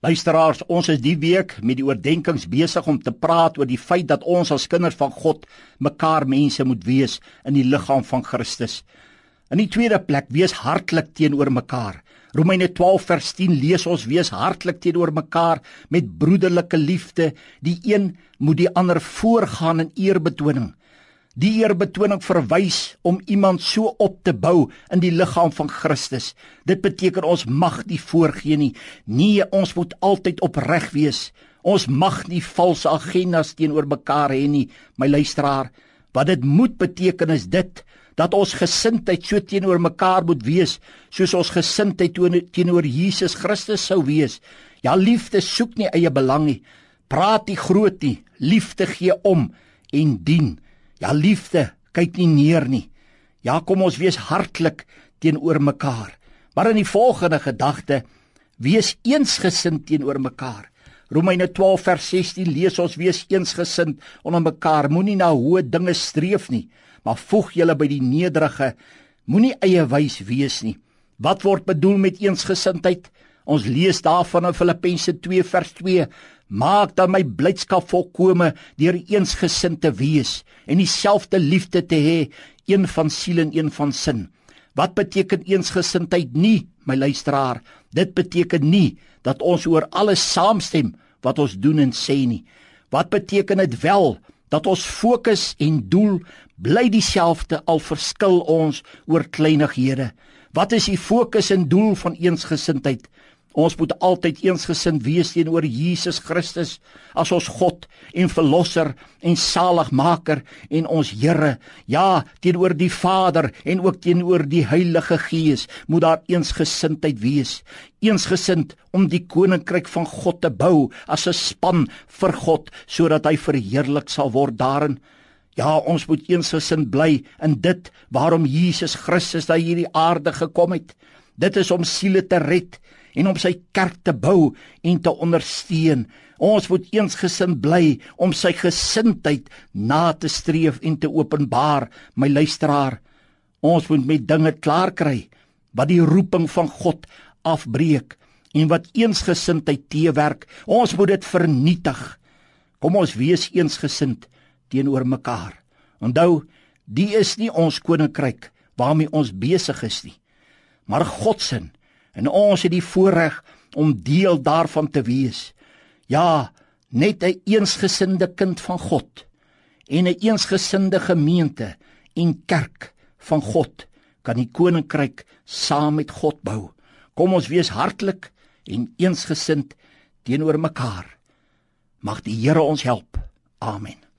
Luisteraars, ons is die week met die oordeenkings besig om te praat oor die feit dat ons as kinders van God mekaar mense moet wees in die liggaam van Christus. In die tweede plek, wees hartlik teenoor mekaar. Romeine 12 vers 10 lees ons wees hartlik teenoor mekaar met broederlike liefde. Die een moet die ander voorgaan in eerbetoning. Die eerbetoning verwys om iemand so op te bou in die liggaam van Christus. Dit beteken ons mag nie voorgee nie. Nee, ons moet altyd opreg wees. Ons mag nie valse agendas teenoor mekaar hê nie, my luisteraar. Wat dit moet beteken is dit dat ons gesindheid so teenoor mekaar moet wees soos ons gesindheid teenoor Jesus Christus sou wees. Ja, liefde soek nie eie belang nie. Praat nie groot nie. Liefde gee om en dien. Ja liefde, kyk nie neer nie. Ja kom ons wees hartlik teenoor mekaar. Maar in die volgende gedagte, wees eensgesind teenoor mekaar. Romeine 12 vers 16 lees ons wees eensgesind onder mekaar. Moenie na hoë dinge streef nie, maar voeg julle by die nederige. Moenie eie wys wees nie. Wat word bedoel met eensgesindheid? Ons lees daarvan in Filippense 2 vers 2 maak dan my blydskap volkome deur eensgesind te wees en dieselfde liefde te hê, een van siel en een van sin. Wat beteken eensgesindheid nie, my luisteraar? Dit beteken nie dat ons oor alles saamstem wat ons doen en sê nie. Wat beteken dit wel dat ons fokus en doel bly dieselfde al verskil ons oor kleinighede? Wat is die fokus en doel van eensgesindheid? Ons moet altyd eensgesind wees teenoor Jesus Christus as ons God en verlosser en saligmaker en ons Here. Ja, teenoor die Vader en ook teenoor die Heilige Gees moet daar eensgesindheid wees. Eensgesind om die koninkryk van God te bou as 'n span vir God sodat hy verheerlik sal word daarin. Ja, ons moet eensgesind bly in dit waarom Jesus Christus na hierdie aarde gekom het. Dit is om siele te red en om sy kerk te bou en te ondersteun. Ons moet eensgesind bly om sy gesindheid na te streef en te openbaar, my luisteraar. Ons moet met dinge klaar kry wat die roeping van God afbreek en wat eensgesindheid teewerk. Ons moet dit vernietig. Kom ons wees eensgesind teenoor mekaar. Onthou, die is nie ons koninkryk waarmee ons besig is nie, maar God se En ons het die voorreg om deel daarvan te wees. Ja, net 'n een eensgesinde kind van God en 'n een eensgesinde gemeente en kerk van God kan die koninkryk saam met God bou. Kom ons wees hartlik en eensgesind teenoor mekaar. Mag die Here ons help. Amen.